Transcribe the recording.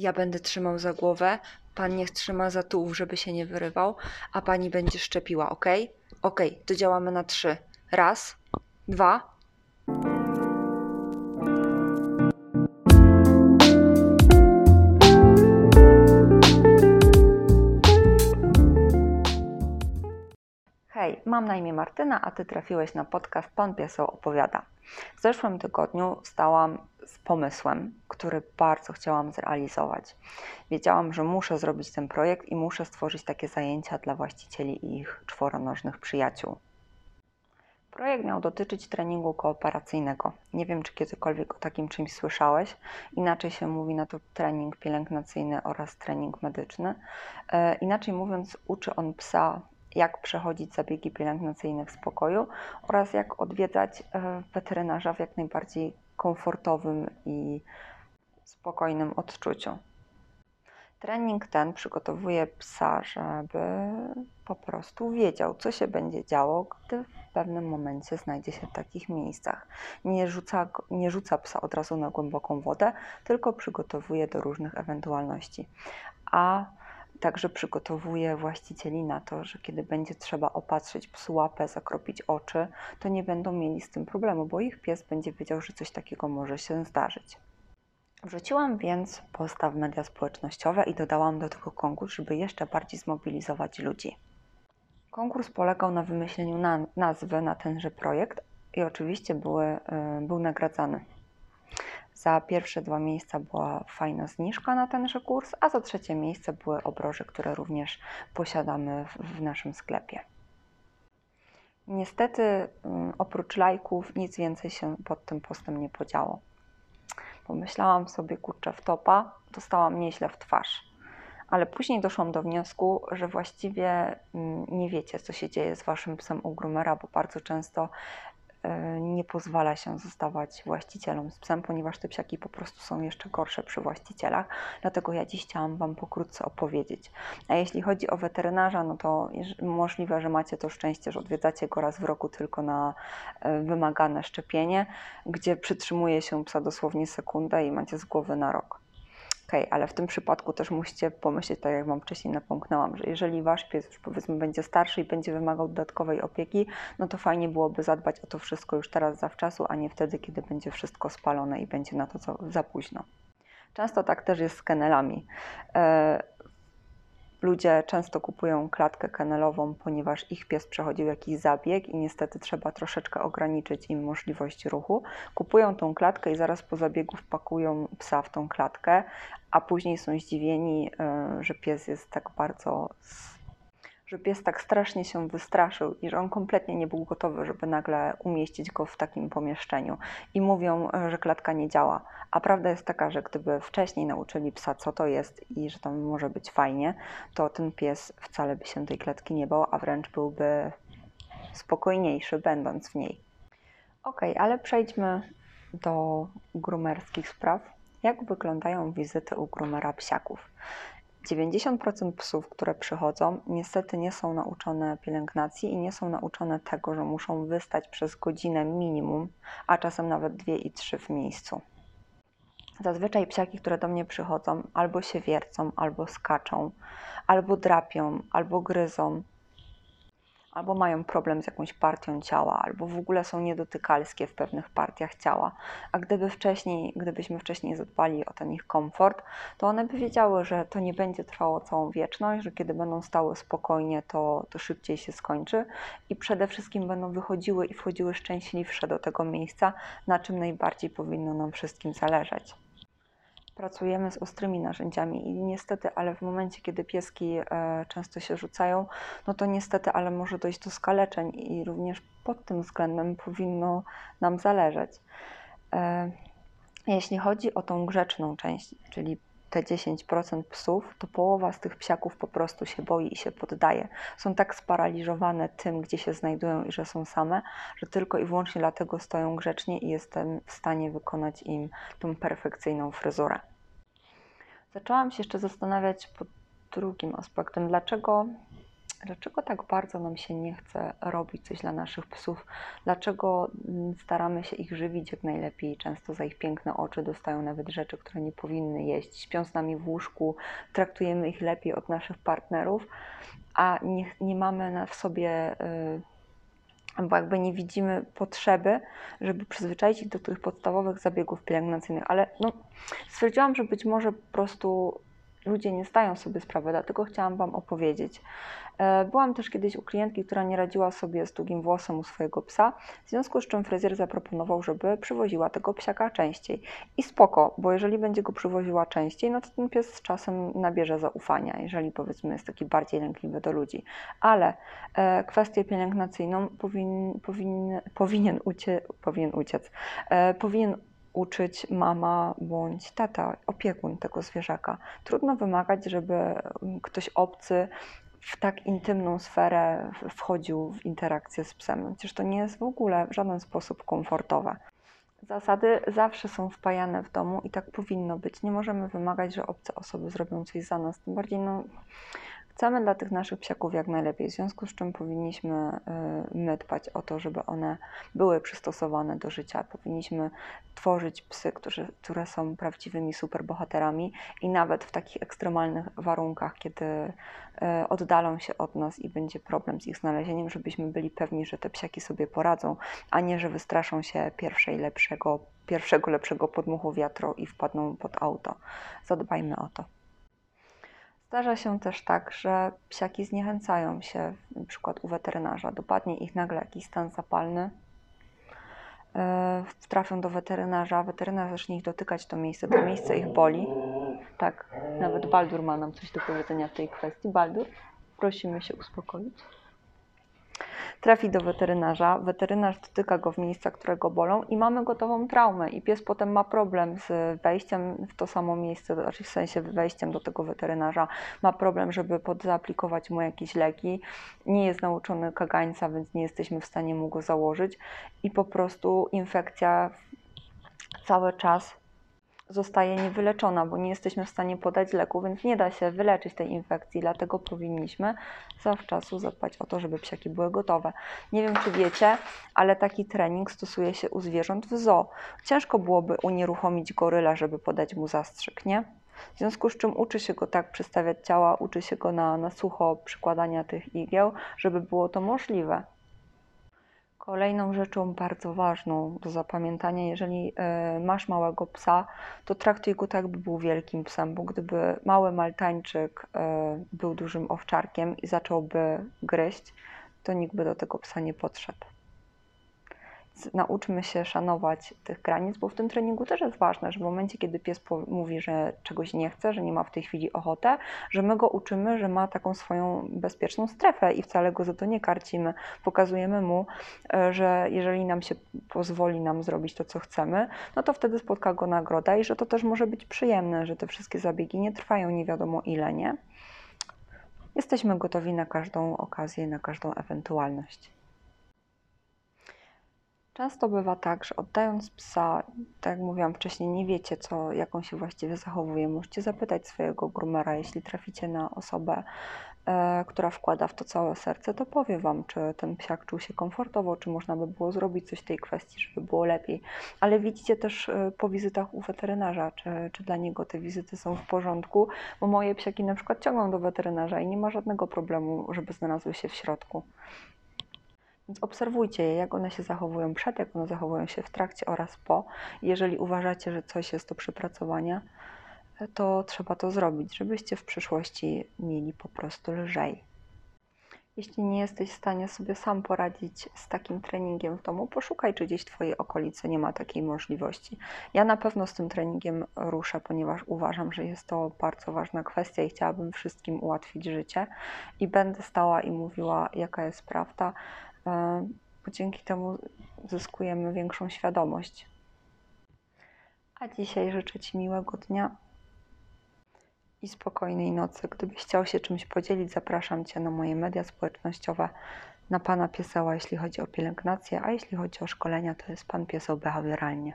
Ja będę trzymał za głowę, pan niech trzyma za tułów, żeby się nie wyrywał, a pani będzie szczepiła, ok? Ok, to działamy na trzy. Raz, dwa. Hej, mam na imię Martyna, a ty trafiłeś na podcast Pan Pieseł opowiada. W zeszłym tygodniu stałam z pomysłem, który bardzo chciałam zrealizować. Wiedziałam, że muszę zrobić ten projekt i muszę stworzyć takie zajęcia dla właścicieli i ich czworonożnych przyjaciół. Projekt miał dotyczyć treningu kooperacyjnego. Nie wiem, czy kiedykolwiek o takim czymś słyszałeś. Inaczej się mówi na to trening pielęgnacyjny oraz trening medyczny. E, inaczej mówiąc, uczy on psa jak przechodzić zabiegi pielęgnacyjne w spokoju oraz jak odwiedzać e, weterynarza w jak najbardziej komfortowym i spokojnym odczuciu. Trening ten przygotowuje psa, żeby po prostu wiedział, co się będzie działo, gdy w pewnym momencie znajdzie się w takich miejscach. Nie rzuca, nie rzuca psa od razu na głęboką wodę, tylko przygotowuje do różnych ewentualności. A Także przygotowuje właścicieli na to, że kiedy będzie trzeba opatrzyć psu łapę, zakropić oczy, to nie będą mieli z tym problemu, bo ich pies będzie wiedział, że coś takiego może się zdarzyć. Wrzuciłam więc posta w media społecznościowe i dodałam do tego konkurs, żeby jeszcze bardziej zmobilizować ludzi. Konkurs polegał na wymyśleniu na nazwy na tenże projekt i oczywiście były, yy, był nagradzany. Za pierwsze dwa miejsca była fajna zniżka na tenże kurs, a za trzecie miejsce były obroże, które również posiadamy w, naszym sklepie. Niestety, mm, oprócz lajków, nic więcej się pod tym postem nie podziało. Pomyślałam sobie, kurczę, w topa, dostałam nieźle w twarz. Ale później doszłam do wniosku, że właściwie mm, nie wiecie, co się dzieje z waszym psem u groomera, bo bardzo często nie pozwala się zostawać właścicielom z psem, ponieważ te psiaki po prostu są jeszcze gorsze przy właścicielach. Dlatego ja dziś chciałam Wam pokrótce opowiedzieć. A jeśli chodzi o weterynarza, no to możliwe, że macie to szczęście, że odwiedzacie go raz w roku tylko na e, wymagane szczepienie, gdzie przytrzymuje się psa dosłownie sekundę i macie z głowy na rok ale w tym przypadku też musicie pomyśleć, tak jak Wam wcześniej napomknęłam, że jeżeli Wasz pies już powiedzmy będzie starszy i będzie wymagał dodatkowej opieki, no to fajnie byłoby zadbać o to wszystko już teraz zawczasu, a nie wtedy, kiedy będzie wszystko spalone i będzie na to za późno. Często tak też jest z kenelami. Ludzie często kupują klatkę kennelową, ponieważ ich pies przechodził jakiś zabieg i niestety trzeba troszeczkę ograniczyć im możliwość ruchu. Kupują tą klatkę i zaraz po zabiegu wpakują psa w tą klatkę, a później są zdziwieni, e, że pies jest tak bardzo że pies tak strasznie się wystraszył i że on kompletnie nie był gotowy, żeby nagle umieścić go w takim pomieszczeniu. I mówią, że klatka nie działa. A prawda jest taka, że gdyby wcześniej nauczyli psa, co to jest i że tam może być fajnie, to ten pies wcale by się tej klatki nie bał, a wręcz byłby spokojniejszy, będąc w niej. Ok, ale przejdźmy do grumerskich spraw. Jak wyglądają wizyty u grumera psiaków? 90% psów, które przychodzą, niestety nie są nauczone pielęgnacji i nie są nauczone tego, że muszą wystać przez godzinę minimum, a czasem nawet dwie i trzy w miejscu. Zazwyczaj psiaki, które do mnie przychodzą, albo się wiercą, albo skaczą, albo drapią, albo gryzą, albo mają problem z jakąś partią ciała, albo w ogóle są niedotykalskie w pewnych partiach ciała. A gdyby wcześniej, gdybyśmy wcześniej zadbali o ten ich komfort, to one by wiedziały, że to nie będzie trwało całą wieczność, że kiedy będą stały spokojnie, to, to szybciej się skończy i przede wszystkim będą wychodziły i wchodziły szczęśliwsze do tego miejsca, na czym najbardziej powinno nam wszystkim zależeć pracujemy z ostrymi narzędziami i niestety, ale w momencie, kiedy pieski e, często się rzucają, no to niestety, ale może dojść do skaleczeń i również pod tym względem powinno nam zależeć. E, jeśli chodzi o tą grzeczną część, czyli te 10% psów, to połowa z tych psiaków po prostu się boi i się poddaje. Są tak sparaliżowane tym, gdzie się znajdują i że są same, że tylko i wyłącznie dlatego stoją grzecznie i jestem w stanie wykonać im tą perfekcyjną fryzurę. Zaczęłam się jeszcze zastanawiać pod drugim aspektem, dlaczego dlaczego tak bardzo nam się nie chce robić coś dla naszych psów? Dlaczego mm, staramy się ich żywić jak najlepiej? Często za ich piękne oczy dostają nawet rzeczy, które nie powinny jeść. Śpią z nami w łóżku, traktujemy ich lepiej od naszych partnerów, a nie, nie mamy w sobie. Yy, bo jakby nie widzimy potrzeby, żeby przyzwyczaić ich do tych podstawowych zabiegów pielęgnacyjnych, ale no, stwierdziłam, że być może po prostu ludzie nie zdają sobie sprawy, dlatego chciałam Wam opowiedzieć. E, byłam też kiedyś u klientki, która nie radziła sobie z długim włosem u swojego psa, w związku z czym fryzjer zaproponował, żeby przywoziła tego psiaka częściej. I spoko, bo jeżeli będzie go przywoziła częściej, no to ten pies z czasem nabierze zaufania, jeżeli powiedzmy jest taki bardziej lękliwy do ludzi. Ale e, kwestię pielęgnacyjną powin, powin, powinien, ucie, powinien uciec, e, powinien uczyć mama bądź tata, opiekun tego zwierzaka. Trudno wymagać, żeby ktoś obcy w tak intymną sferę wchodził w interakcję z psem. Przecież to nie jest w ogóle w żaden sposób komfortowe. Zasady zawsze są wpajane w domu i tak powinno być. Nie możemy wymagać, że obce osoby zrobią coś za nas. Tym bardziej no, Chcemy dla tych naszych psiaków jak najlepiej, w związku z czym powinniśmy y, my dbać o to, żeby one były przystosowane do życia. Powinniśmy tworzyć psy, którzy, które są prawdziwymi superbohaterami i nawet w takich ekstremalnych warunkach, kiedy y, oddalą się od nas i będzie problem z ich znalezieniem, żebyśmy byli pewni, że te psiaki sobie poradzą, a nie, że wystraszą się pierwszej lepszego, pierwszego lepszego podmuchu wiatru i wpadną pod auto. Zadbajmy o to. Zdarza się też tak, że psiaki zniechęcają się, na przykład u weterynarza, dopadnie ich nagle jakiś stan zapalny, yy, trafią do weterynarza, weterynarz zacznie ich dotykać to miejsce, to miejsce ich boli. Tak, nawet Baldur ma nam coś do powiedzenia w tej kwestii. Baldur, prosimy się uspokoić trafi do weterynarza, weterynarz dotyka go w miejsca, które go bolą i mamy gotową traumę. I pies potem ma problem z wejściem w to samo miejsce, znaczy w sensie wejściem do tego weterynarza, ma problem, żeby podzaaplikować mu jakieś leki, nie jest nauczony kagańca, więc nie jesteśmy w stanie mu go założyć. I po prostu infekcja cały czas zostaje niewyleczona, bo nie jesteśmy w stanie podać leku, więc nie da się wyleczyć tej infekcji, dlatego powinniśmy zawczasu zadbać o to, żeby psiaki były gotowe. Nie wiem, czy wiecie, ale taki trening stosuje się u zwierząt w zoo. Ciężko byłoby unieruchomić goryla, żeby podać mu zastrzyk, nie? W związku z czym uczy się go tak przystawiać ciała, uczy się go na, na sucho przykładania tych igieł, żeby było to możliwe. Kolejną rzeczą bardzo ważną do zapamiętania, jeżeli e, masz małego psa, to traktuj go tak, by był wielkim psem, bo gdyby mały maltańczyk e, był dużym owczarkiem i zacząłby gryźć, to nikt by do tego psa nie podszedł nauczmy się szanować tych granic, bo w tym treningu też jest ważne, że w momencie, kiedy pies mówi, że czegoś nie chce, że nie ma w tej chwili ochotę, że my go uczymy, że ma taką swoją bezpieczną strefę i wcale go za to nie karcimy. Pokazujemy mu, e, że jeżeli nam się pozwoli nam zrobić to, co chcemy, no to wtedy spotka go nagroda i że to też może być przyjemne, że te wszystkie zabiegi nie trwają nie wiadomo ile, nie? Jesteśmy gotowi na każdą okazję, na każdą ewentualność. Często bywa tak, że oddając psa, tak jak mówiłam wcześniej, nie wiecie, co, jak on się właściwie zachowuje. Możecie zapytać swojego groomera, jeśli traficie na osobę, e, która wkłada w to całe serce, to powie Wam, czy ten psiak czuł się komfortowo, czy można by było zrobić coś w tej kwestii, żeby było lepiej. Ale widzicie też e, po wizytach u weterynarza, czy, czy dla niego te wizyty są w porządku, bo moje psiaki na przykład ciągną do weterynarza i nie ma żadnego problemu, żeby znalazły się w środku. Obserwujcie je, jak one się zachowują przed, jak one zachowują się w trakcie oraz po. Jeżeli uważacie, że coś jest do przepracowania, to trzeba to zrobić, żebyście w przyszłości mieli po prostu lżej. Jeśli nie jesteś w stanie sobie sam poradzić z takim treningiem w domu, poszukaj, czy gdzieś w Twojej okolicy nie ma takiej możliwości. Ja na pewno z tym treningiem ruszę, ponieważ uważam, że jest to bardzo ważna kwestia i chciałabym wszystkim ułatwić życie i będę stała i mówiła, jaka jest prawda bo dzięki temu zyskujemy większą świadomość. A dzisiaj życzę Ci miłego dnia i spokojnej nocy. Gdybyś chciał się czymś podzielić, zapraszam Cię na moje media społecznościowe, na Pana Pieseła, jeśli chodzi o pielęgnację, a jeśli chodzi o szkolenia, to jest Pan Pieseł Behawioralnie.